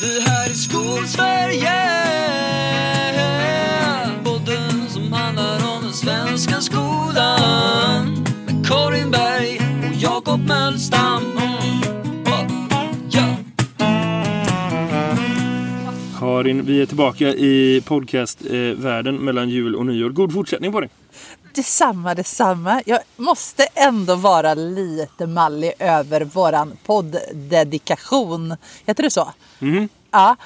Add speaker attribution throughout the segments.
Speaker 1: Vi här i Skolsverige Podden som handlar om den svenska skolan Med Karin Berg och Jakob Mölstam
Speaker 2: Karin, vi är tillbaka i podcastvärlden mellan jul och nyår. God fortsättning på dig.
Speaker 3: Detsamma, detsamma. Jag måste ändå vara lite mallig över våran podddedikation. Heter det så?
Speaker 2: Mhm.
Speaker 3: Ja,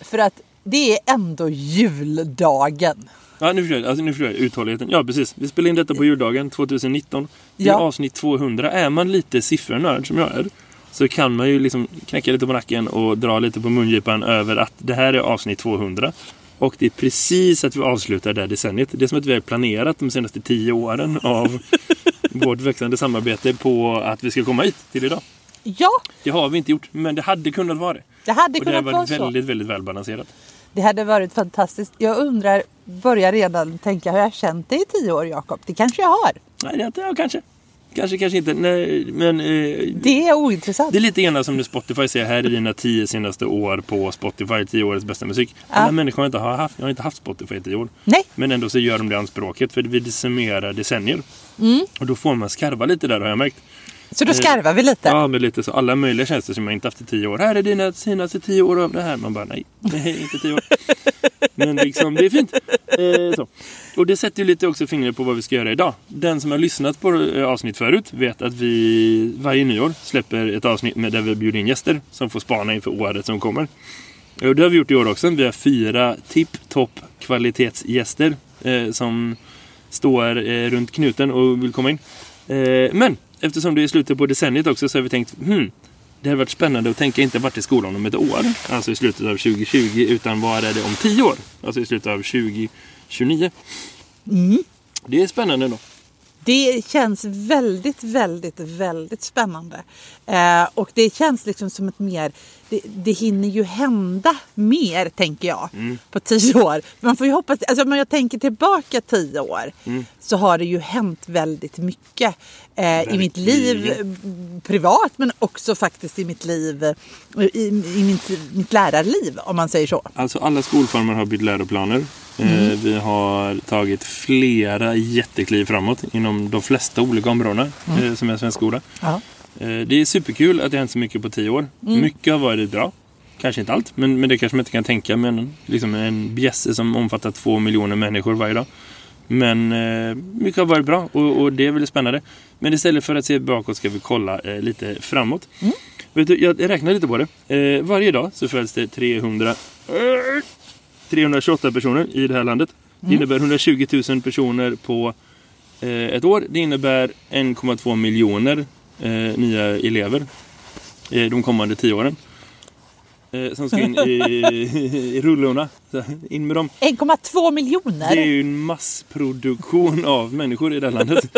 Speaker 3: för att det är ändå juldagen.
Speaker 2: Ja, nu förstår jag, alltså, nu förstår jag uthålligheten. Ja, precis. Vi spelar in detta på juldagen 2019. Det är
Speaker 3: Ja.
Speaker 2: avsnitt 200. Är man lite siffernörd som jag är så kan man ju liksom knäcka lite på nacken och dra lite på mungipan över att det här är avsnitt 200. Och det är precis att vi avslutar det här decenniet. Det är som att vi har planerat de senaste tio åren av vårt växande samarbete på att vi ska komma hit till idag.
Speaker 3: Ja,
Speaker 2: Det har vi inte gjort, men det hade kunnat vara det.
Speaker 3: det hade
Speaker 2: Och det har
Speaker 3: kunnat vara
Speaker 2: varit
Speaker 3: så.
Speaker 2: väldigt, väldigt välbalanserat.
Speaker 3: Det hade varit fantastiskt. Jag undrar, börjar redan tänka, har jag känt dig i tio år Jakob? Det kanske jag har.
Speaker 2: Nej, det är inte, ja, kanske. Kanske, kanske inte. Nej, men eh,
Speaker 3: Det är ointressant.
Speaker 2: Det är lite grann som när Spotify säger här är dina tio senaste år på Spotify, tio årets bästa musik. Alla
Speaker 3: Ja.
Speaker 2: människor har inte, har haft, har inte haft Spotify i tio år.
Speaker 3: Nej,
Speaker 2: Men ändå så gör de det anspråket för vi summerar decennier.
Speaker 3: Mm.
Speaker 2: Och då får man skarva lite där har jag märkt.
Speaker 3: så då skarvar vi lite.
Speaker 2: Ja, men lite så. Alla möjliga tjänster som jag inte haft i tio år. Här är dina senaste tio år av det här. Man bara nej, nej inte tio år. Men liksom, det är fint. Eh, så. Och det sätter ju lite också fingret på vad vi ska göra idag. Den som har lyssnat på eh, avsnitt förut vet att vi varje nyår släpper ett avsnitt med där vi bjuder in gäster som får spana inför året som kommer. Och det har vi gjort i år också. Vi har fyra tipp-topp kvalitetsgäster eh, som står eh, runt knuten och vill komma in. Eh, men eftersom det är slutet på decenniet också så har vi tänkt hmm, det hade varit spännande att tänka inte vart i skolan om ett år, alltså i slutet av 2020, utan vad är det om tio år, alltså i slutet av 2020. 2029. Det är spännande då.
Speaker 3: Det känns väldigt, väldigt, väldigt spännande. Eh, och det känns liksom som ett mer, det, det hinner ju hända mer tänker jag
Speaker 2: Mm.
Speaker 3: på tio år. Man får ju hoppas, alltså om jag tänker tillbaka tio år
Speaker 2: Mm.
Speaker 3: så har det ju hänt väldigt mycket eh, i mitt liv eh, privat men också faktiskt i mitt liv, eh, i, i mitt, mitt lärarliv om man säger så.
Speaker 2: Alltså alla skolformer har bytt läroplaner. Eh, vi har tagit flera jättekliv framåt inom de flesta olika områdena eh, som är svensk skola.
Speaker 3: Ja.
Speaker 2: Eh, Det är superkul att det har hänt så mycket på tio år. Mycket har varit bra. Kanske inte allt, men, men det kanske man inte kan tänka med en, liksom en bjässe som omfattar två miljoner människor varje dag. Men eh, mycket har varit bra och, och det är väldigt spännande. Men istället för att se bakåt ska vi kolla eh, lite framåt. Vet du, jag räknar lite på det. Eh, varje dag så föds det 300, eh, 328 personer i det här landet. Det innebär 120 000 personer på eh, ett år. Det innebär 1,2 miljoner eh, nya elever eh, de kommande tio åren. Eh, som ska in i, i rullorna. In med dem.
Speaker 3: 1,2 miljoner.
Speaker 2: Det är ju en massproduktion av människor i det här landet.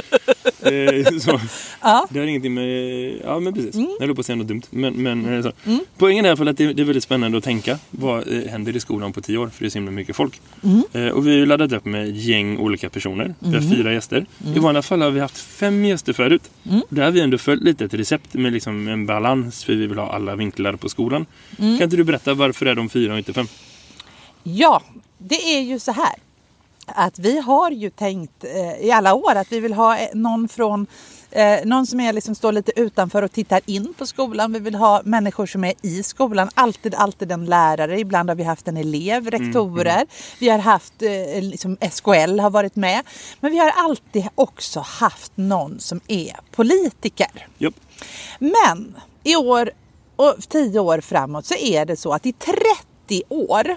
Speaker 2: eh, så.
Speaker 3: Ja.
Speaker 2: Det har ingenting med... Ja, men precis.
Speaker 3: Mm.
Speaker 2: Jag höll på att säga något dumt. Men, men eh, så. Poängen är i alla fall att det, är väldigt spännande att tänka. Vad eh, händer i skolan på tio år? För det är så himla mycket folk.
Speaker 3: Mm.
Speaker 2: Och vi har ju laddat upp med gäng olika personer. Vi har fyra gäster.
Speaker 3: Mm.
Speaker 2: I vanliga fall har vi haft fem gäster förut. Där har vi ändå följt lite ett recept med liksom en balans. För vi vill ha alla vinklar på skolan.
Speaker 3: Mm.
Speaker 2: Kan inte du berätta varför är de fyra och inte fem?
Speaker 3: Ja, det är ju så här. Att vi har ju tänkt eh, i alla år att vi vill ha eh, någon från eh, någon som är liksom står lite utanför och tittar in på skolan. Vi vill ha människor som är i skolan. Alltid, alltid en lärare. Ibland har vi haft en elev, rektorer. Vi har haft, eh, liksom SKL har varit med. Men vi har alltid också haft någon som är politiker.
Speaker 2: Japp.
Speaker 3: Men i år och tio år framåt så är det så att i 30 år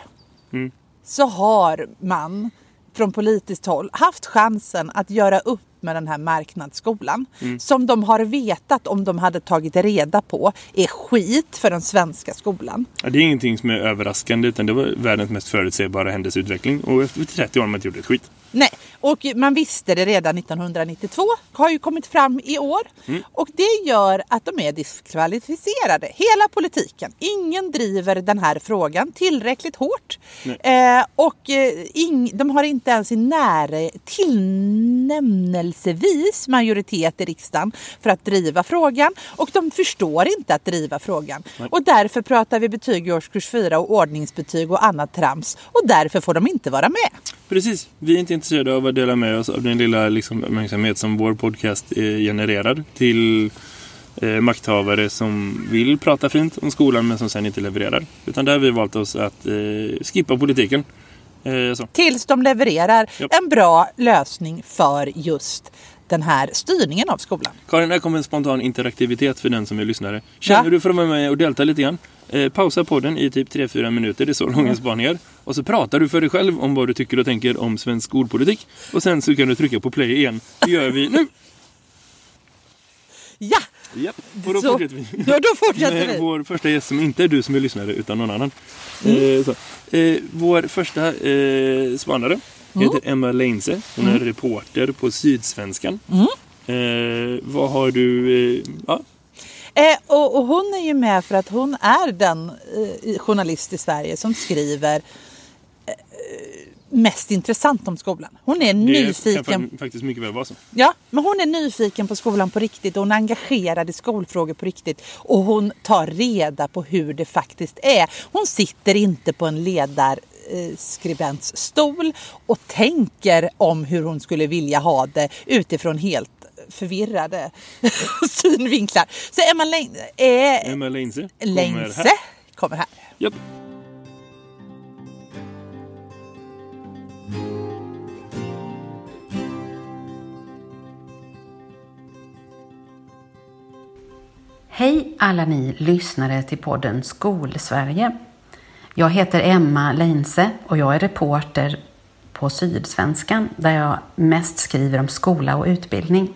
Speaker 2: Mm.
Speaker 3: så har man från politiskt håll haft chansen att göra upp med den här marknadsskolan
Speaker 2: Mm.
Speaker 3: som de har vetat om de hade tagit reda på är skit för den svenska skolan.
Speaker 2: Ja, det är ingenting som är överraskande utan det var världens mest förutsägbara händelseutveckling. Och efter 30 år har man inte gjort ett skit.
Speaker 3: Nej, och man visste det redan 1992, har ju kommit fram i år.
Speaker 2: Mm.
Speaker 3: Och det gör att de är diskvalificerade. Hela politiken. Ingen driver den här frågan tillräckligt hårt. Eh, och eh, ing, de har inte ens i nära tillnämnelsevis majoritet i riksdagen för att driva frågan. Och de förstår inte att driva frågan. Och därför pratar vi betyg i årskurs 4 och ordningsbetyg och annat trams. Och därför får de inte vara med.
Speaker 2: Precis, vi är inte intresserade av att dela med oss av den lilla liksom, uppmärksamhet som vår podcast eh, genererar till eh, makthavare som vill prata fint om skolan men som sen inte levererar. Utan där har vi valt oss att eh, skippa politiken. Eh,
Speaker 3: tills de levererar
Speaker 2: Japp.
Speaker 3: en bra lösning för just den här styrningen av skolan.
Speaker 2: Karin, här kommer en spontan interaktivitet för den som är lyssnare. Känner
Speaker 3: Ja.
Speaker 2: du för att vara med och delta lite grann? Eh, pausa podden i typ 3-4 minuter, det är så
Speaker 3: Mm.
Speaker 2: långa spaningar. Och så pratar du för dig själv om vad du tycker och tänker om svensk skolpolitik. Och sen så kan du trycka på play igen. Det gör vi nu!
Speaker 3: Ja!
Speaker 2: Japp, och då
Speaker 3: Så-
Speaker 2: fortsätter vi.
Speaker 3: Ja, då fortsätter
Speaker 2: med
Speaker 3: vi.
Speaker 2: vår första gäst som inte är du som är lyssnare utan någon annan. Eh, så. Eh, vår första eh, spanare heter Emma Leinse. Hon är reporter på Sydsvenskan. Eh, vad har du... Eh, ja,
Speaker 3: Eh, och, och hon är ju med för att hon är den eh, journalist i Sverige som skriver eh, mest intressant om skolan. Hon är
Speaker 2: det
Speaker 3: nyfiken.
Speaker 2: fa- faktiskt mycket väl vara så.
Speaker 3: Ja, men hon är nyfiken på skolan på riktigt och hon är engagerad i skolfrågor på riktigt. Och hon tar reda på hur det faktiskt är. Hon sitter inte på en ledarskribents stol och tänker om hur hon skulle vilja ha det utifrån helt förvirrade synvinklar. Så Emma Lein- eh,
Speaker 2: Emma Leinse kommer här.
Speaker 3: kommer här.
Speaker 2: Japp.
Speaker 4: Hej alla ni lyssnare till podden Skolsverige. Jag heter Emma Leinse och jag är reporter på Sydsvenskan där jag mest skriver om skola och utbildning.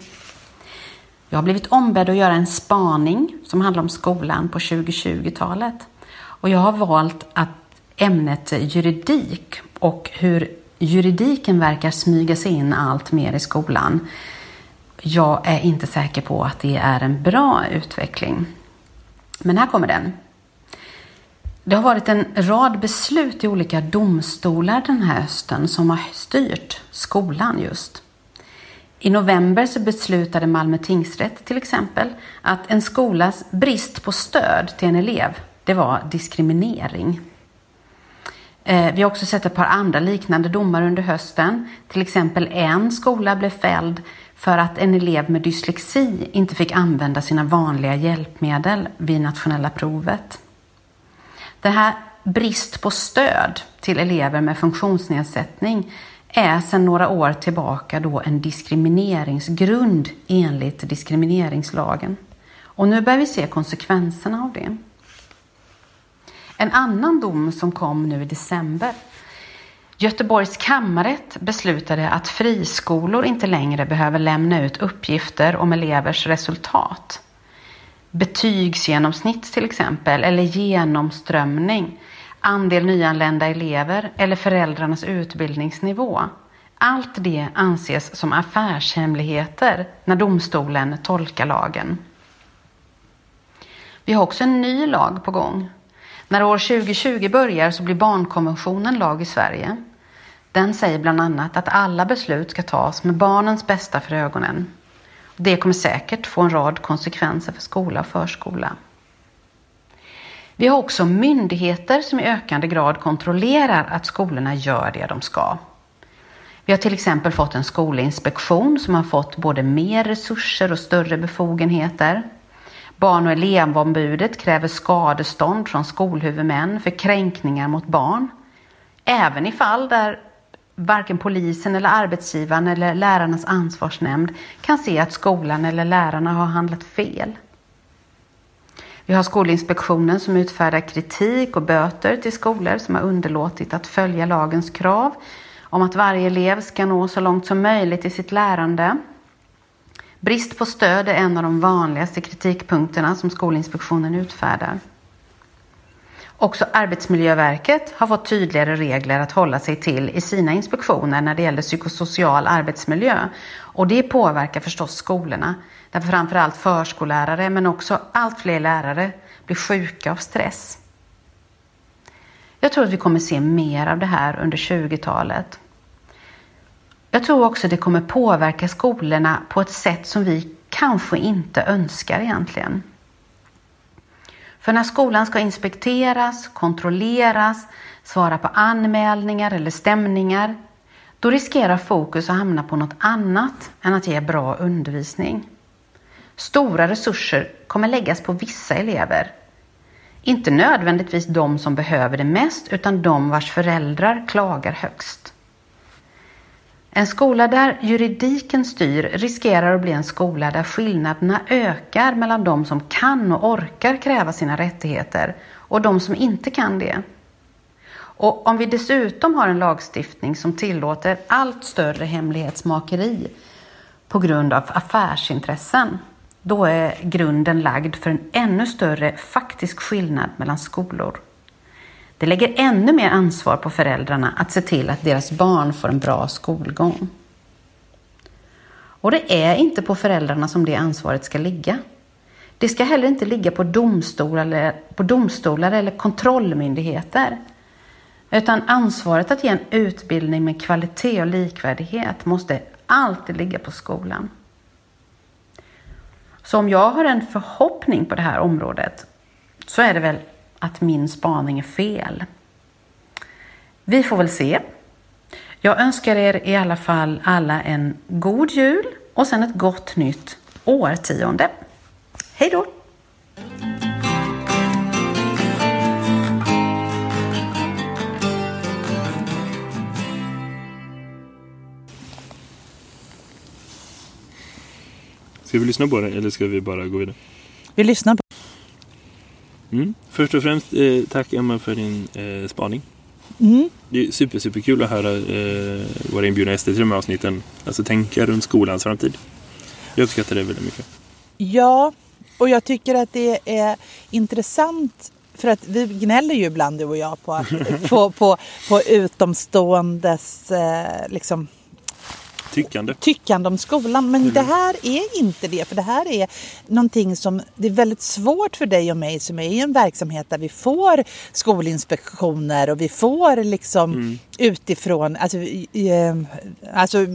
Speaker 4: Jag har blivit ombedd att göra en spaning som handlar om skolan på 2020-talet. Och jag har valt att ämnet juridik och hur juridiken verkar smyga sig in allt mer i skolan. Jag är inte säker på att det är en bra utveckling. Men här kommer den. Det har varit en rad beslut i olika domstolar den här hösten som har styrt skolan just. I november så beslutade Malmö tingsrätt till exempel att en skolas brist på stöd till en elev, det var diskriminering. Eh, vi har också sett ett par andra liknande domar under hösten. Till exempel en skola blev fälld för att en elev med dyslexi inte fick använda sina vanliga hjälpmedel vid nationella provet. Det här brist på stöd till elever med funktionsnedsättning är sedan några år tillbaka då en diskrimineringsgrund enligt diskrimineringslagen. Och nu börjar vi se konsekvenserna av det. En annan dom som kom nu i december. Göteborgs kammarrätt beslutade att friskolor inte längre behöver lämna ut uppgifter om elevers resultat. Betygsgenomsnitt till exempel, eller genomströmning, andel nyanlända elever eller föräldrarnas utbildningsnivå. Allt det anses som affärshemligheter när domstolen tolkar lagen. Vi har också en ny lag på gång. När år 2020 börjar så blir barnkonventionen lag i Sverige. Den säger bland annat att alla beslut ska tas med barnens bästa för ögonen. Det kommer säkert få en rad konsekvenser för skola och förskola. Vi har också myndigheter som i ökande grad kontrollerar att skolorna gör det de ska. Vi har till exempel fått en skolinspektion som har fått både mer resurser och större befogenheter. Barn och elevombudet kräver skadestånd från skolhuvudmän för kränkningar mot barn. Även i fall där varken polisen eller arbetsgivaren eller lärarnas ansvarsnämnd kan se att skolan eller lärarna har handlat fel. Vi har Skolinspektionen som utfärdar kritik och böter till skolor som har underlåtit att följa lagens krav om att varje elev ska nå så långt som möjligt i sitt lärande. Brist på stöd är en av de vanligaste kritikpunkterna som Skolinspektionen utfärdar. Också Arbetsmiljöverket har fått tydligare regler att hålla sig till i sina inspektioner när det gäller psykosocial arbetsmiljö. Och det påverkar förstås skolorna, där framförallt förskollärare men också allt fler lärare blir sjuka av stress. Jag tror att vi kommer se mer av det här under 20-talet. Jag tror också det kommer påverka skolorna på ett sätt som vi kanske inte önskar egentligen. För när skolan ska inspekteras, kontrolleras, svara på anmälningar eller stämningar, då riskerar fokus att hamna på något annat än att ge bra undervisning. Stora resurser kommer läggas på vissa elever. Inte nödvändigtvis de som behöver det mest, utan de vars föräldrar klagar högst. En skola där juridiken styr riskerar att bli en skola där skillnaderna ökar mellan de som kan och orkar kräva sina rättigheter och de som inte kan det. Och om vi dessutom har en lagstiftning som tillåter allt större hemlighetsmakeri på grund av affärsintressen, då är grunden lagd för en ännu större faktisk skillnad mellan skolor. Det lägger ännu mer ansvar på föräldrarna att se till att deras barn får en bra skolgång. Och det är inte på föräldrarna som det ansvaret ska ligga. Det ska heller inte ligga på domstolar eller, på domstolar eller kontrollmyndigheter. Utan ansvaret att ge en utbildning med kvalitet och likvärdighet måste alltid ligga på skolan. Så om jag har en förhoppning på det här området så är det väl att min spaning är fel. Vi får väl se. Jag önskar er i alla fall alla en god jul och sen ett gott nytt årtionde. Hej då!
Speaker 2: Ska vi lyssna på det eller ska vi bara gå vidare?
Speaker 3: Vi lyssnar på
Speaker 2: Mm. Först och främst, eh, tack Emma för din eh, spaning.
Speaker 3: mm.
Speaker 2: Det är super, super kul att höra eh, våra inbjudna gäster till de här avsnitten. Alltså tänka runt skolans framtid. Jag uppskattar det väldigt mycket.
Speaker 3: Ja, och jag tycker att det är intressant för att vi gnäller ju ibland du och jag på, på, på, på utomståendes eh, liksom,
Speaker 2: Tyckande.
Speaker 3: tyckande om skolan. Men det här är inte det. För det här är någonting som det är väldigt svårt för dig och mig som är i en verksamhet där vi får skolinspektioner och vi får liksom utifrån, alltså, i, alltså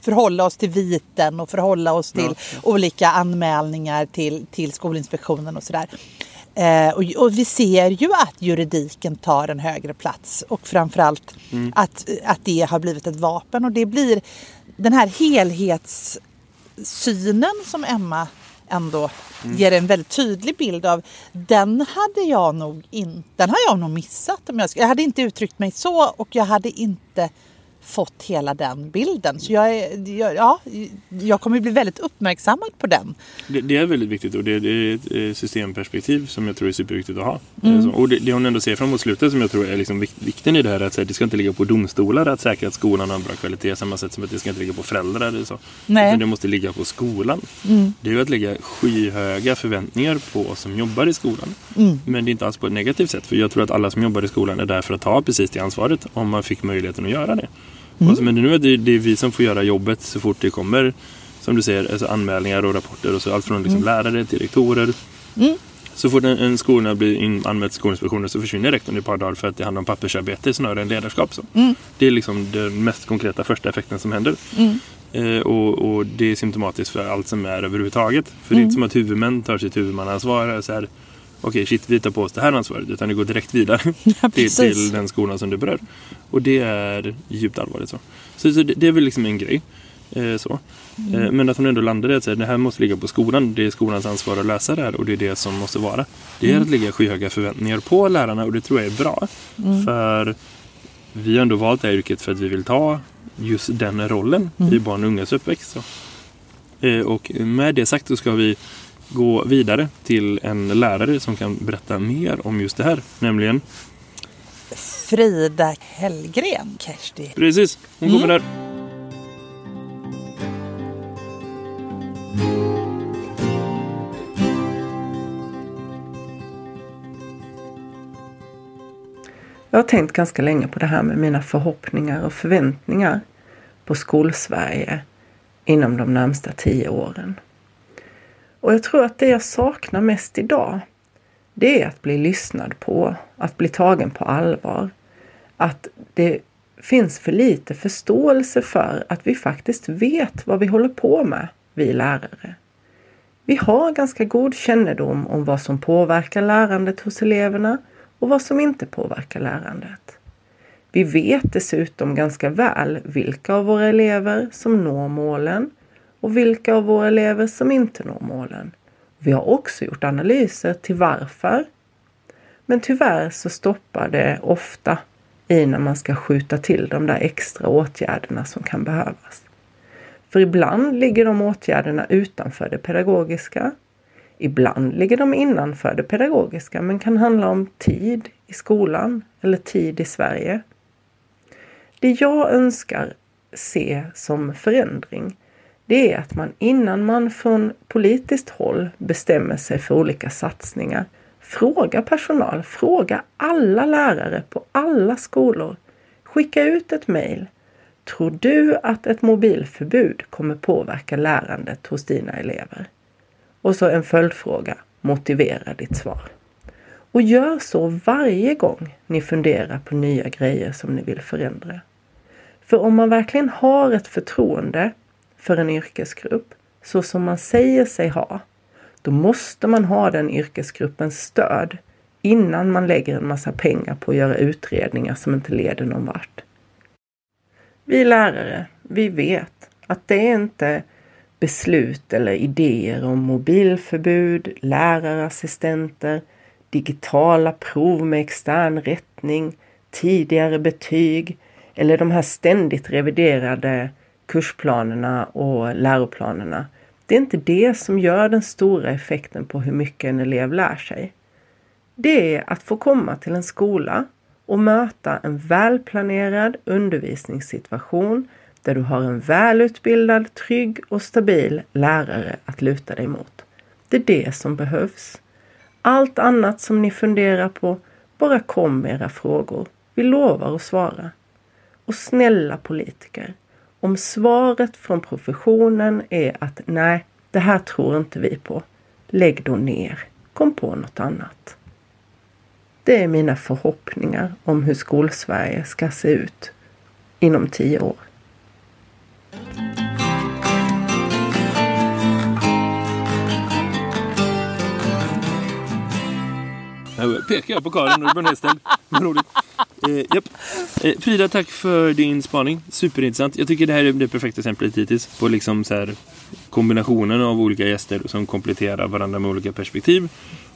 Speaker 3: förhålla oss till viten och förhålla oss till olika anmälningar till, till Skolinspektionen och sådär. Eh, och, och vi ser ju att juridiken tar en högre plats och framförallt att, att det har blivit ett vapen och det blir den här helhetssynen som Emma ändå ger en väldigt tydlig bild av. Den hade jag nog in, den har jag nog missat. Om jag, jag hade inte uttryckt mig så och jag hade inte fått hela den bilden. Så jag, är, jag, ja, jag kommer bli väldigt uppmärksammad på den.
Speaker 2: Det, det är väldigt viktigt och det, det är ett eh, systemperspektiv som jag tror är superviktigt att ha. Eh, så- Och det, det hon ändå ser framåt slutet som jag tror är liksom vik- vikten i det här är att det ska inte ligga på domstolar att säkra att skolan har en bra kvalitet samma sätt som att det ska inte ligga på föräldrar eller så.
Speaker 3: Nej.
Speaker 2: Utan det måste ligga på skolan. Det är ju att lägga skyhöga förväntningar på oss som jobbar i skolan. Men det är inte alls på ett negativt sätt för jag tror att alla som jobbar i skolan är där för att ta precis det ansvaret om man fick möjligheten att göra det. Och så- Men nu är det, det är vi som får göra jobbet så fort det kommer som du säger, alltså anmälningar och rapporter och så, allt från liksom lärare till rektorer. Så fort en, en skola blir in, anmäld till Skolinspektionen så försvinner rektorn i ett par dagar för att det handlar om pappersarbete snarare än ledarskap. Så. Det är liksom den mest konkreta första effekten som händer. Eh, och, och det är symptomatiskt för allt som är överhuvudtaget. För det är inte som att huvudmän tar sitt huvudmannaansvar. Så här, Okej, shit, vi tar på oss det här ansvaret. Utan det går direkt vidare till,
Speaker 3: precis.
Speaker 2: till den skolan som det berör. Och det är djupt allvarligt. Så, så, så det, det är väl liksom en grej. Eh, så. Eh, men att hon ändå landade i att säga, det här måste ligga på skolan. Det är skolans ansvar att lösa det här och det är det som måste vara. Det är att lägga skyhöga förväntningar på lärarna och det tror jag är bra. För vi har ändå valt det här yrket för att vi vill ta just den rollen i barn och ungas uppväxt. Så. Eh, och med det sagt så ska vi gå vidare till en lärare som kan berätta mer om just det här. Nämligen,
Speaker 3: Frida Hellgren, Kersti.
Speaker 2: precis, hon kommer där.
Speaker 5: Jag har tänkt ganska länge på det här med mina förhoppningar och förväntningar på Skolsverige inom de närmsta tio åren. Och jag tror att det jag saknar mest idag, det är att bli lyssnad på, att bli tagen på allvar. Att det finns för lite förståelse för att vi faktiskt vet vad vi håller på med, vi lärare. Vi har ganska god kännedom om vad som påverkar lärandet hos eleverna och vad som inte påverkar lärandet. Vi vet dessutom ganska väl vilka av våra elever som når målen och vilka av våra elever som inte når målen. Vi har också gjort analyser till varför. Men tyvärr så stoppar det ofta i när man ska skjuta till de där extra åtgärderna som kan behövas. För ibland ligger de åtgärderna utanför det pedagogiska. Ibland ligger de innanför det pedagogiska men kan handla om tid i skolan eller tid i Sverige. Det jag önskar se som förändring det är att man innan man från politiskt håll bestämmer sig för olika satsningar Fråga personal, fråga alla lärare på alla skolor. Skicka ut ett mejl. Tror du att ett mobilförbud kommer påverka lärandet hos dina elever? Och så en följdfråga. Motivera ditt svar. Och gör så varje gång ni funderar på nya grejer som ni vill förändra. För om man verkligen har ett förtroende för en yrkesgrupp så som man säger sig ha, då måste man ha den yrkesgruppens stöd innan man lägger en massa pengar på att göra utredningar som inte leder någon vart. Vi lärare, vi vet att det är inte beslut eller idéer om mobilförbud, lärarassistenter, digitala prov med extern rättning, tidigare betyg eller de här ständigt reviderade kursplanerna och läroplanerna. Det är inte det som gör den stora effekten på hur mycket en elev lär sig. Det är att få komma till en skola och möta en välplanerad undervisningssituation där du har en välutbildad, trygg och stabil lärare att luta dig mot. Det är det som behövs. Allt annat som ni funderar på, bara kom med era frågor. Vi lovar att svara. Och snälla politiker, om svaret från professionen är att nej, det här tror inte vi på. Lägg då ner. Kom på något annat. Det är mina förhoppningar om hur Skolsverige ska se ut inom tio år.
Speaker 2: Nu pekar på Karin och Björn Roligt. Eh, japp. eh, Frida, tack för din spaning. Superintressant. Jag tycker det här är det perfekta exemplet hittills på liksom så här kombinationen av olika gäster som kompletterar varandra med olika perspektiv.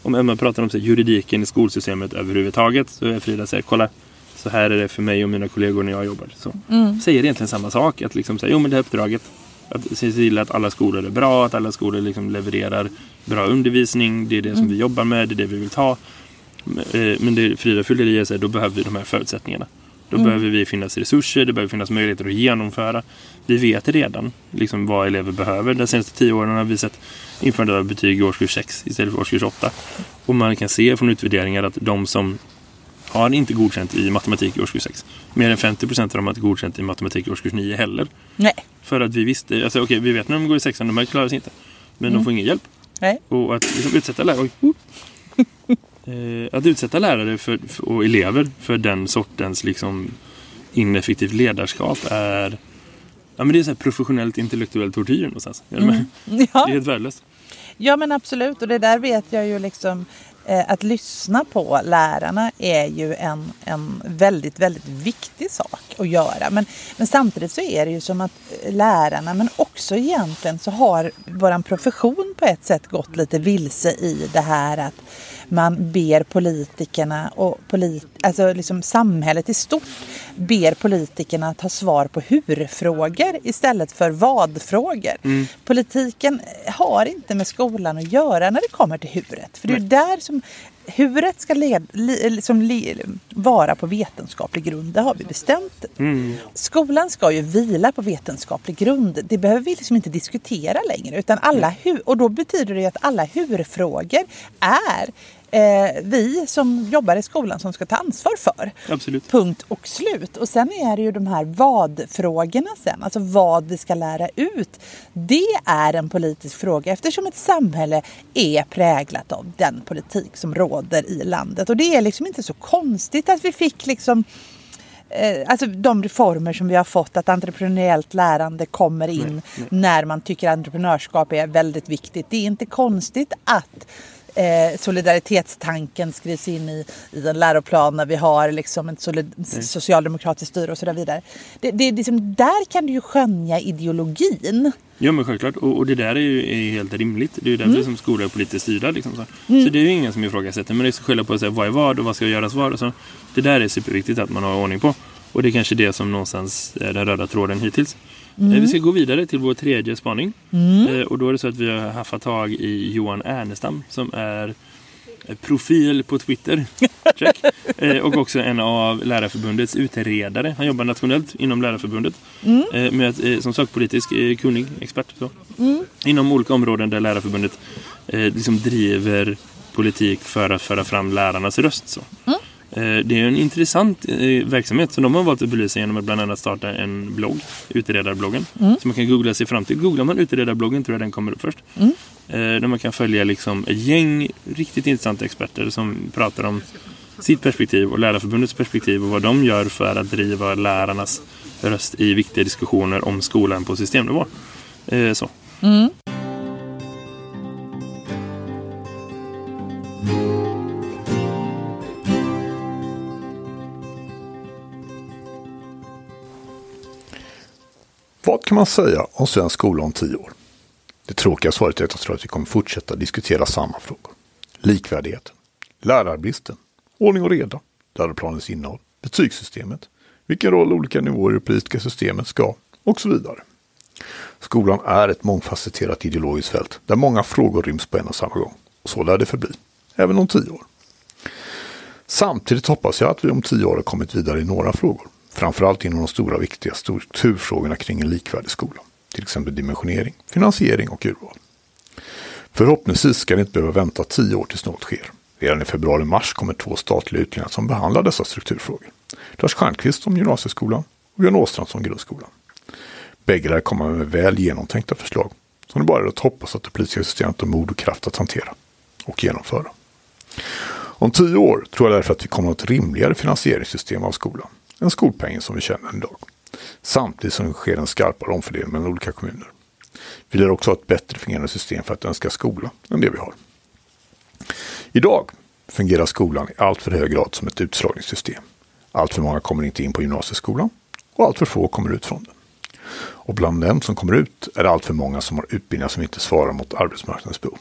Speaker 2: Om Emma pratar om så här, juridiken i skolsystemet överhuvudtaget så är Frida säger kolla så här är det för mig och mina kollegor när jag jobbar. Så mm. säger egentligen samma sak. Att liksom säga, jo men det här uppdraget att se till att alla skolor är bra, att alla skolor liksom levererar bra undervisning. Det är det som mm. vi jobbar med, det är det vi vill ta. Eh, men det Frida fyller i är då behöver vi de här förutsättningarna. Då mm. behöver vi finnas resurser, det behöver finnas möjligheter att genomföra. Vi vet redan liksom, vad elever behöver. De senaste tio åren har vi sett införandet av betyg i årskurs 6 istället för årskurs 8. Och man kan se från utvärderingar att de som har inte godkänt i matematik i årskurs 6. Mer än 50 procent av dem har inte godkänt i matematik i årskurs 9 heller.
Speaker 3: Nej.
Speaker 2: För att vi visste, alltså okej vi vet när de går i sexan, de här klarar sig inte. Men mm. de får ingen hjälp.
Speaker 3: Nej.
Speaker 2: Och att liksom, utsätta lärare, oj, att utsätta lärare för, och elever för den sortens liksom, ineffektivt ledarskap är Ja men det är så professionellt intellektuell tortyr någonstans. Mm. Ja. Det är helt värdelöst.
Speaker 3: Ja men absolut och det där vet jag ju liksom eh, att lyssna på lärarna är ju en, en väldigt, väldigt viktig sak att göra. Men, men samtidigt så är det ju som att lärarna, men också egentligen så har våran profession på ett sätt gått lite vilse i det här att man ber politikerna och polit, alltså liksom samhället i stort ber politikerna ta svar på hur-frågor istället för vad-frågor. Mm. Politiken har inte med skolan att göra när det kommer till huret. För det är där som huret ska led, li, liksom li, vara på vetenskaplig grund, det har vi bestämt. Mm. Skolan ska ju vila på vetenskaplig grund. Det behöver vi liksom inte diskutera längre. Utan alla hu, och då betyder det att alla hur-frågor är eh, vi som jobbar i skolan som ska ta ansvar för.
Speaker 2: Absolut.
Speaker 3: Punkt och slut. Och sen är det ju de här vad-frågorna sen, alltså vad vi ska lära ut. Det är en politisk fråga eftersom ett samhälle är präglat av den politik som råder i landet. Och det är liksom inte så konstigt att vi fick liksom eh, Alltså de reformer som vi har fått, att entreprenöriellt lärande kommer in
Speaker 2: Nej, nej.
Speaker 3: när man tycker entreprenörskap är väldigt viktigt. Det är inte konstigt att eh, solidaritetstanken skrivs in i, i en läroplan när vi har liksom ett solid, socialdemokratiskt styre och så vidare. Det, det, liksom, där kan du ju skönja ideologin.
Speaker 2: Ja men självklart. Och, och det där är ju är helt rimligt. Det är ju därför
Speaker 3: Mm.
Speaker 2: som skolor är politiskt styrda. Liksom, så. så det är ju ingen som ifrågasätter. Men det är skälla på att säga vad är vad och vad ska göras. Och så. Det där är superviktigt att man har ordning på. Och det är kanske det som någonstans är den röda tråden hittills.
Speaker 3: Mm.
Speaker 2: Eh, Vi ska gå vidare till vår tredje spaning. Eh, Och då är det så att vi har haft tag i Johan Ernestam som är profil på Twitter. Check. Eh, Och också en av Lärarförbundets utredare. Han jobbar nationellt inom Lärarförbundet. eh, Med, som sakpolitisk kunnig expert. Så. Inom olika områden där Lärarförbundet liksom driver politik för att föra fram lärarnas röst. Så. Eh, Det är en intressant eh, verksamhet som de har valt att belysa genom att bland annat starta en blogg, utredarbloggen. Som man kan googla sig fram till. Googlar man utredarbloggen tror jag den kommer upp först. Eh, Där man kan följa liksom ett gäng riktigt intressanta experter som pratar om sitt perspektiv och Lärarförbundets perspektiv och vad de gör för att driva lärarnas röst i viktiga diskussioner om skolan på systemnivå. Så.
Speaker 6: Vad kan man säga om svensk skola om tio år? Det tråkiga svaret är att jag tror att vi kommer fortsätta diskutera samma frågor. Likvärdigheten, lärarbristen, ordning och reda, läroplanens innehåll, betygssystemet, vilken roll olika nivåer i det politiska systemet ska och så vidare. Skolan är ett mångfacetterat ideologiskt fält där många frågor ryms på en och samma gång. Och så lär det förbli, även om tio år. Samtidigt hoppas jag att vi om tio år har kommit vidare i några frågor. Framförallt inom de stora viktiga strukturfrågorna kring en likvärdig skola. Till exempel dimensionering, finansiering och urval. Förhoppningsvis ska det inte behöva vänta tio år tills något sker. Redan i februari-mars kommer två statliga utredningar som behandlar dessa strukturfrågor. Lars Stjernkvist om gymnasieskolan och Björn Åstrand om grundskolan. Bägge lär komma med väl genomtänkta förslag som det bara är att hoppas att det politiska systemet har mod och kraft att hantera och genomföra. Om tio år tror jag därför att vi kommer att ha ett rimligare finansieringssystem av skolan än skolpengen som vi känner idag. Samtidigt som det sker en skarpare omfördelning mellan olika kommuner. Vi lär också ha ett bättre fungerande system för att önska skola än det vi har. Idag fungerar skolan i allt för hög grad som ett utslagningssystem. Allt för många kommer inte in på gymnasieskolan och allt för få kommer ut från den. Och bland dem som kommer ut är det allt för många som har utbildningar som inte svarar mot arbetsmarknadens behov.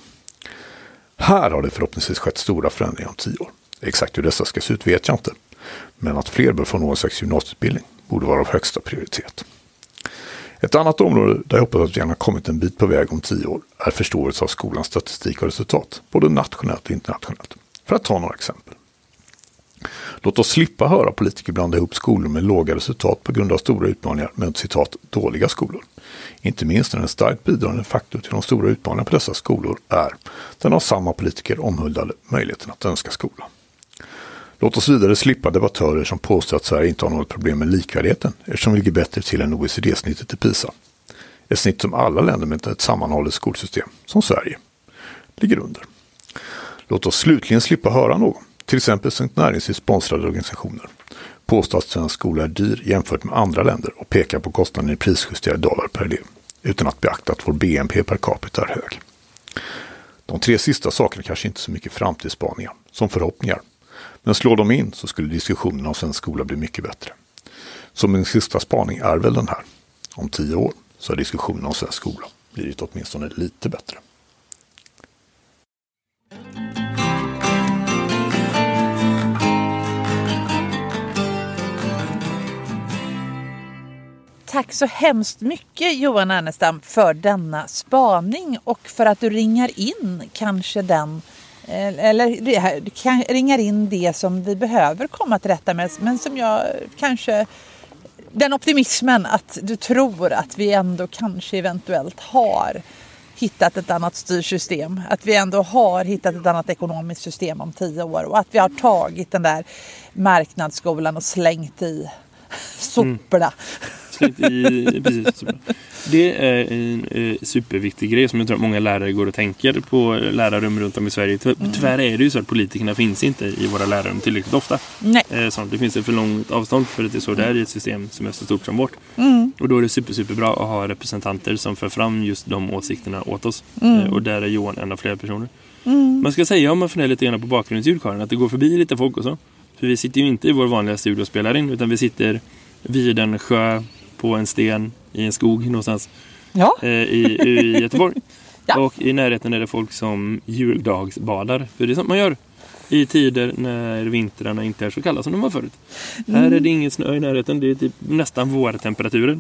Speaker 6: Här har det förhoppningsvis skett stora förändringar om tio år. Exakt hur dessa ska se ut vet jag inte. Men att fler bör få någon slags gymnasieutbildning borde vara av högsta prioritet. Ett annat område där jag hoppas att vi har kommit en bit på väg om tio år är förståelse av skolans statistik och resultat, både nationellt och internationellt. För att ta några exempel. Låt oss slippa höra politiker blanda ihop skolor med låga resultat på grund av stora utmaningar med citat dåliga skolor. Inte minst när en starkt bidragande faktor till de stora utmaningarna på dessa skolor är den av samma politiker omhuldade möjligheten att önska skola. Låt oss vidare slippa debattörer som påstår att Sverige inte har något problem med likvärdigheten eftersom vi ligger bättre till än OECD-snittet i PISA. Ett snitt som alla länder med ett sammanhållet skolsystem, som Sverige, ligger under. Låt oss slutligen slippa höra någon, till exempel Svenskt Näringslivs sponsrade organisationer, påstå att svensk skola är dyr jämfört med andra länder och peka på kostnaden i prisjusterade dollar per elev, utan att beakta att vår BNP per capita är hög. De tre sista sakerna kanske inte så mycket framtidsspaningar, som förhoppningar. Men slår de in så skulle diskussionen om svensk skola bli mycket bättre. Så min sista spaning är väl den här. Om tio år så har diskussionen om svensk skola blivit åtminstone lite bättre.
Speaker 3: Tack så hemskt mycket Johan Ernestam för denna spaning och för att du ringar in kanske den eller kan ringar in det som vi behöver komma till rätta med men som jag kanske den optimismen att du tror att vi ändå kanske eventuellt har hittat ett annat styrsystem. Att vi ändå har hittat ett annat ekonomiskt system om tio år och att vi har tagit den där marknadsskolan och slängt i soporna.
Speaker 2: Slängt i, precis, så. Det är en eh, superviktig grej som jag tror att många lärare går och tänker på lärarrum runt om i Sverige. Ty- Tyvärr är det ju så att politikerna finns inte i våra lärarrum tillräckligt ofta.
Speaker 3: Nej.
Speaker 2: Eh, så det finns ett för långt avstånd för att det är så det är i ett system som är så stort som vårt.
Speaker 3: Mm.
Speaker 2: Och då är det super, superbra att ha representanter som för fram just de åsikterna åt oss.
Speaker 3: Mm.
Speaker 2: Eh, och där är Johan en av flera personer. Man ska säga om man funderar lite grann på bakgrundsljud Karin, att det går förbi lite folk också. För vi sitter ju inte i vår vanliga studio och spelar in utan vi sitter vid en sjö, på en sten, i en skog någonstans
Speaker 3: Ja,
Speaker 2: eh, i, i Göteborg.
Speaker 3: Ja.
Speaker 2: Och i närheten är det folk som juldagsbadar. För det är sånt man gör i tider när vintrarna inte är så kalla som de var förut. Här är det ingen snö i närheten. Det är typ nästan vårtemperaturer.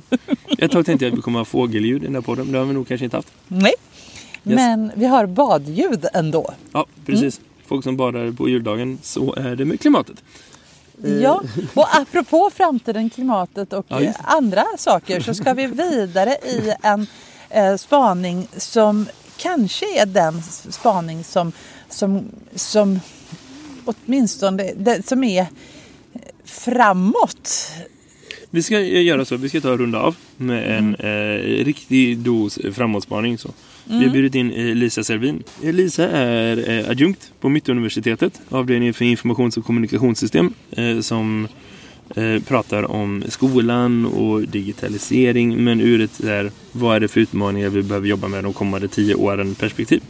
Speaker 2: Ett tag tänkte jag att vi kommer ha fågelljud i den här podden. Det har vi nog kanske inte haft.
Speaker 3: nej. Men vi har badljud ändå.
Speaker 2: Ja, precis. Folk som badar på juldagen. Så är det med klimatet.
Speaker 3: Ja, och apropå framtiden, klimatet och
Speaker 2: Ja,
Speaker 3: eh, andra saker så ska vi vidare i en eh, spaning som kanske är den spaning som, som, som åtminstone det, som är framåt.
Speaker 2: Vi ska eh, göra så. Vi ska ta och runda av med en eh, riktig dos framåtspaning. Så. Vi har bjudit in eh, Lisa Servin. Eh, Lisa är eh, adjunkt på Mittuniversitetet, avdelningen för informations och kommunikationssystem, som pratar om skolan och digitalisering, men ur ett här, vad är det för utmaningar vi behöver jobba med de kommande tio åren perspektiv.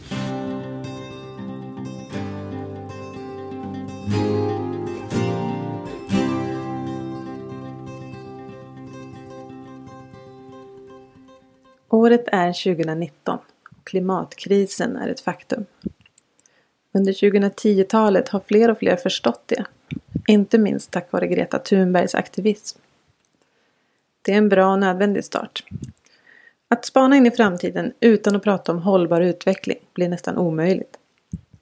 Speaker 7: Året är 2019 och klimatkrisen är ett faktum. Under 2010-talet har fler och fler förstått det. Inte minst tack vare Greta Thunbergs aktivism. Det är en bra och nödvändig start. Att spana in i framtiden utan att prata om hållbar utveckling blir nästan omöjligt.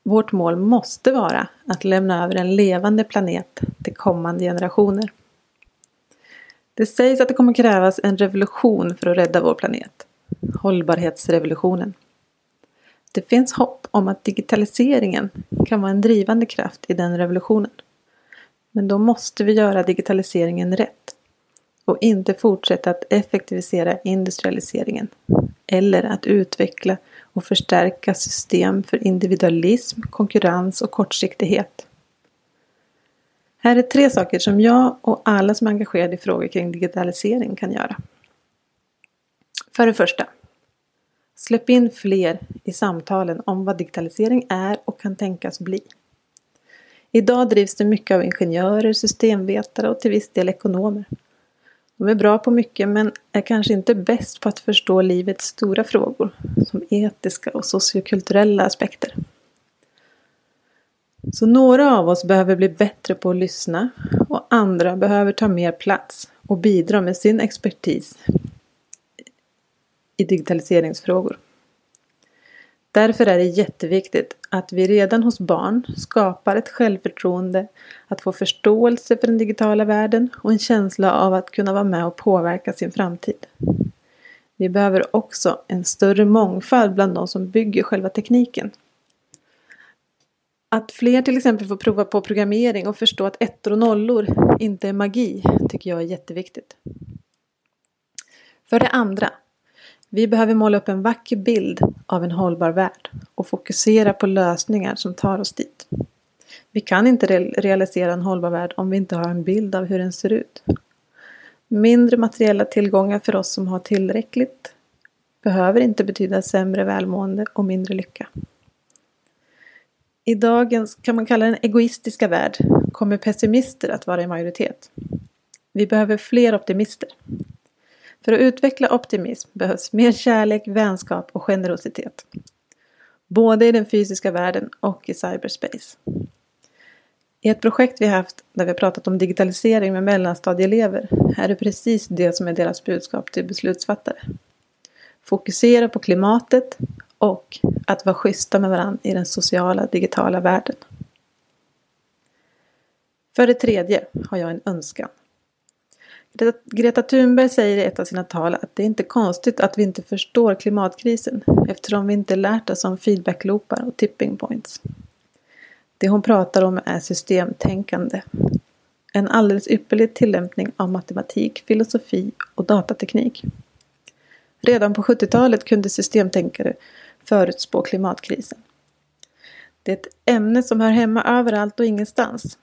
Speaker 7: Vårt mål måste vara att lämna över en levande planet till kommande generationer. Det sägs att det kommer krävas en revolution för att rädda vår planet. Hållbarhetsrevolutionen. Det finns hopp om att digitaliseringen kan vara en drivande kraft i den revolutionen. Men då måste vi göra digitaliseringen rätt och inte fortsätta att effektivisera industrialiseringen eller att utveckla och förstärka system för individualism, konkurrens och kortsiktighet. Här är tre saker som jag och alla som är engagerade i frågor kring digitalisering kan göra. För det första. Släpp in fler i samtalen om vad digitalisering är och kan tänkas bli. Idag drivs det mycket av ingenjörer, systemvetare och till viss del ekonomer. De är bra på mycket men är kanske inte bäst på att förstå livets stora frågor som etiska och sociokulturella aspekter. Så några av oss behöver bli bättre på att lyssna och andra behöver ta mer plats och bidra med sin expertis i digitaliseringsfrågor. Därför är det jätteviktigt att vi redan hos barn skapar ett självförtroende att få förståelse för den digitala världen och en känsla av att kunna vara med och påverka sin framtid. Vi behöver också en större mångfald bland de som bygger själva tekniken. Att fler till exempel får prova på programmering och förstå att ettor och nollor inte är magi tycker jag är jätteviktigt. För det andra, vi behöver måla upp en vacker bild av en hållbar värld och fokusera på lösningar som tar oss dit. Vi kan inte realisera en hållbar värld om vi inte har en bild av hur den ser ut. Mindre materiella tillgångar för oss som har tillräckligt behöver inte betyda sämre välmående och mindre lycka. I dagens, kan man kalla den egoistiska värld, kommer pessimister att vara i majoritet. Vi behöver fler optimister. För att utveckla optimism behövs mer kärlek, vänskap och generositet. Både i den fysiska världen och i cyberspace. I ett projekt vi haft där vi har pratat om digitalisering med mellanstadieelever är det precis det som är deras budskap till beslutsfattare. Fokusera på klimatet och att vara schyssta med varandra i den sociala digitala världen. För det tredje har jag en önskan. Greta Thunberg säger i ett av sina tal att det är inte konstigt att vi inte förstår klimatkrisen eftersom vi inte lärt oss om feedbackloopar och tipping points. Det hon pratar om är systemtänkande. En alldeles ypperlig tillämpning av matematik, filosofi och datateknik. Redan på 70-talet kunde systemtänkare förutspå klimatkrisen. Det är ett ämne som hör hemma överallt och ingenstans.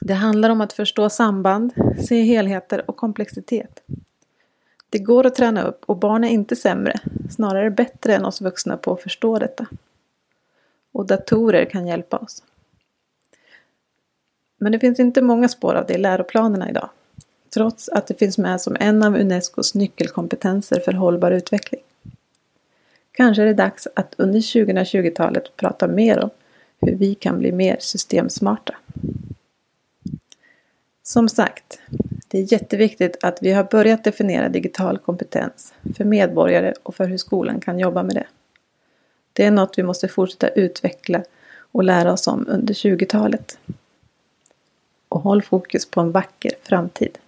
Speaker 7: Det handlar om att förstå samband, se helheter och komplexitet. Det går att träna upp och barn är inte sämre, snarare bättre än oss vuxna på att förstå detta. Och datorer kan hjälpa oss. Men det finns inte många spår av det i läroplanerna idag. Trots att det finns med som en av Unescos nyckelkompetenser för hållbar utveckling. Kanske är det dags att under 2020-talet prata mer om hur vi kan bli mer systemsmarta. Som sagt, det är jätteviktigt att vi har börjat definiera digital kompetens för medborgare och för hur skolan kan jobba med det. Det är något vi måste fortsätta utveckla och lära oss om under 20-talet. Och håll fokus på en vacker framtid.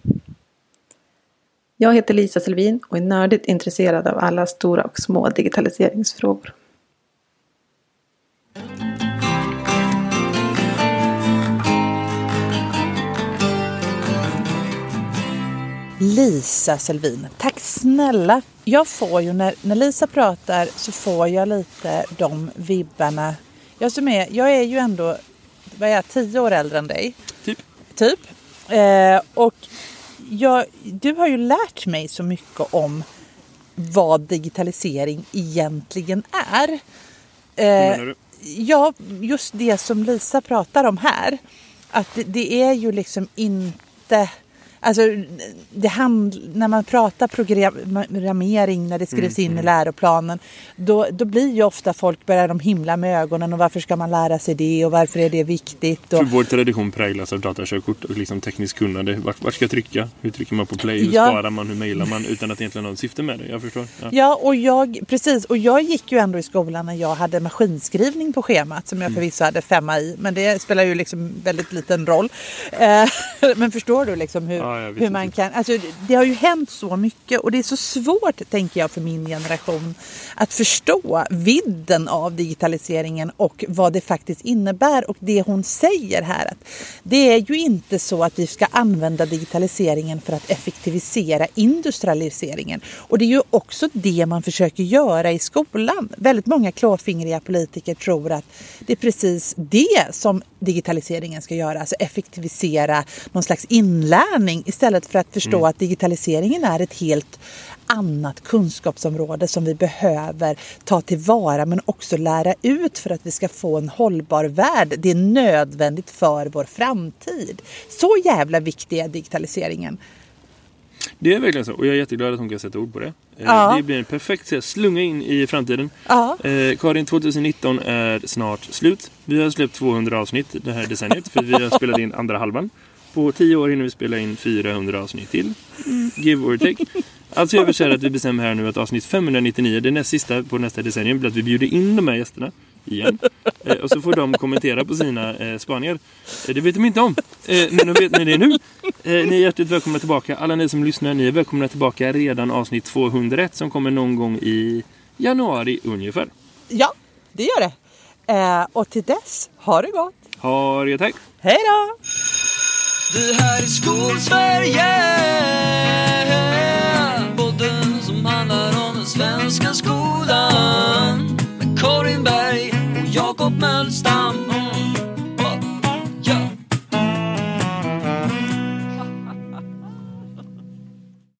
Speaker 7: Jag heter Lisa Selvin och är nördigt intresserad av alla stora och små digitaliseringsfrågor.
Speaker 3: Lisa Selvin, tack snälla. Jag får ju när, när Lisa pratar så får jag lite de vibbarna. Jag som är, jag är ju ändå, vad är jag, tio år äldre än dig.
Speaker 2: Typ.
Speaker 3: Typ. Eh, och jag, du har ju lärt mig så mycket om vad digitalisering egentligen är. Eh,
Speaker 2: menar du?
Speaker 3: ja, just det som Lisa pratar om här. Att det, det är ju liksom inte... Alltså, det hand, när man pratar programmering, när det skrivs in i läroplanen, då, då blir ju ofta folk börjar de himla med ögonen och varför ska man lära sig det och varför är det viktigt? Och,
Speaker 2: För vår tradition präglas av datakörkort och liksom tekniskt kunnande. Vart, vart ska jag trycka? Hur trycker man på play? Hur
Speaker 3: Ja.
Speaker 2: sparar man? Hur mailar man? Utan att egentligen ha något syfte med det. Jag förstår. Ja.
Speaker 3: Ja, och jag, precis. Och jag gick ju ändå i skolan när jag hade maskinskrivning på schemat som jag förvisso hade femma i. Men det spelar ju liksom väldigt liten roll. Eh, men förstår du liksom hur,
Speaker 2: Ja, jag
Speaker 3: hur man kan... Alltså, det har ju hänt så mycket och det är så svårt, tänker jag, för min generation att förstå vidden av digitaliseringen och vad det faktiskt innebär. Och det hon säger här, att det är ju inte så att vi ska använda digitaliseringen för att effektivisera industrialiseringen. Och det är ju också det man försöker göra i skolan. Väldigt många klåfingriga politiker tror att det är precis det som digitaliseringen ska göra, alltså effektivisera någon slags inlärning istället för att förstå att digitaliseringen är ett helt annat kunskapsområde som vi behöver ta tillvara men också lära ut för att vi ska få en hållbar värld. Det är nödvändigt för vår framtid. Så jävla viktig är digitaliseringen.
Speaker 2: Det är verkligen så. Och jag är jätteglad att hon kan sätta ord på det. Eh,
Speaker 3: Ja.
Speaker 2: Det blir en perfekt sätt att slunga in i framtiden.
Speaker 3: Ja.
Speaker 2: Eh, Karin, 2019 är snart slut. Vi har släppt 200 avsnitt det här decenniet. För vi har spelat in andra halvan. På 10 år hinner vi spela in 400 avsnitt till. Give or take. Alltså gör vi så här att vi bestämmer här nu att avsnitt 599, det näst sista på nästa decennium, blir att vi bjuder in de här gästerna igen. Eh, och så får de kommentera på sina eh, spaningar. Eh, det vet de inte om. Eh, men de vet ni det nu. Eh, ni är hjärtligt välkomna tillbaka. Alla ni som lyssnar, ni är välkomna tillbaka redan avsnitt 201 som kommer någon gång i januari ungefär.
Speaker 3: Ja, det gör det. Eh, och till dess, ha det gott.
Speaker 2: Ha det tack!
Speaker 3: Hej då!
Speaker 1: Det här är Skolsverige. Podden som handlar om den svenska skolan. Med Karin Berg och Jakob Mölstam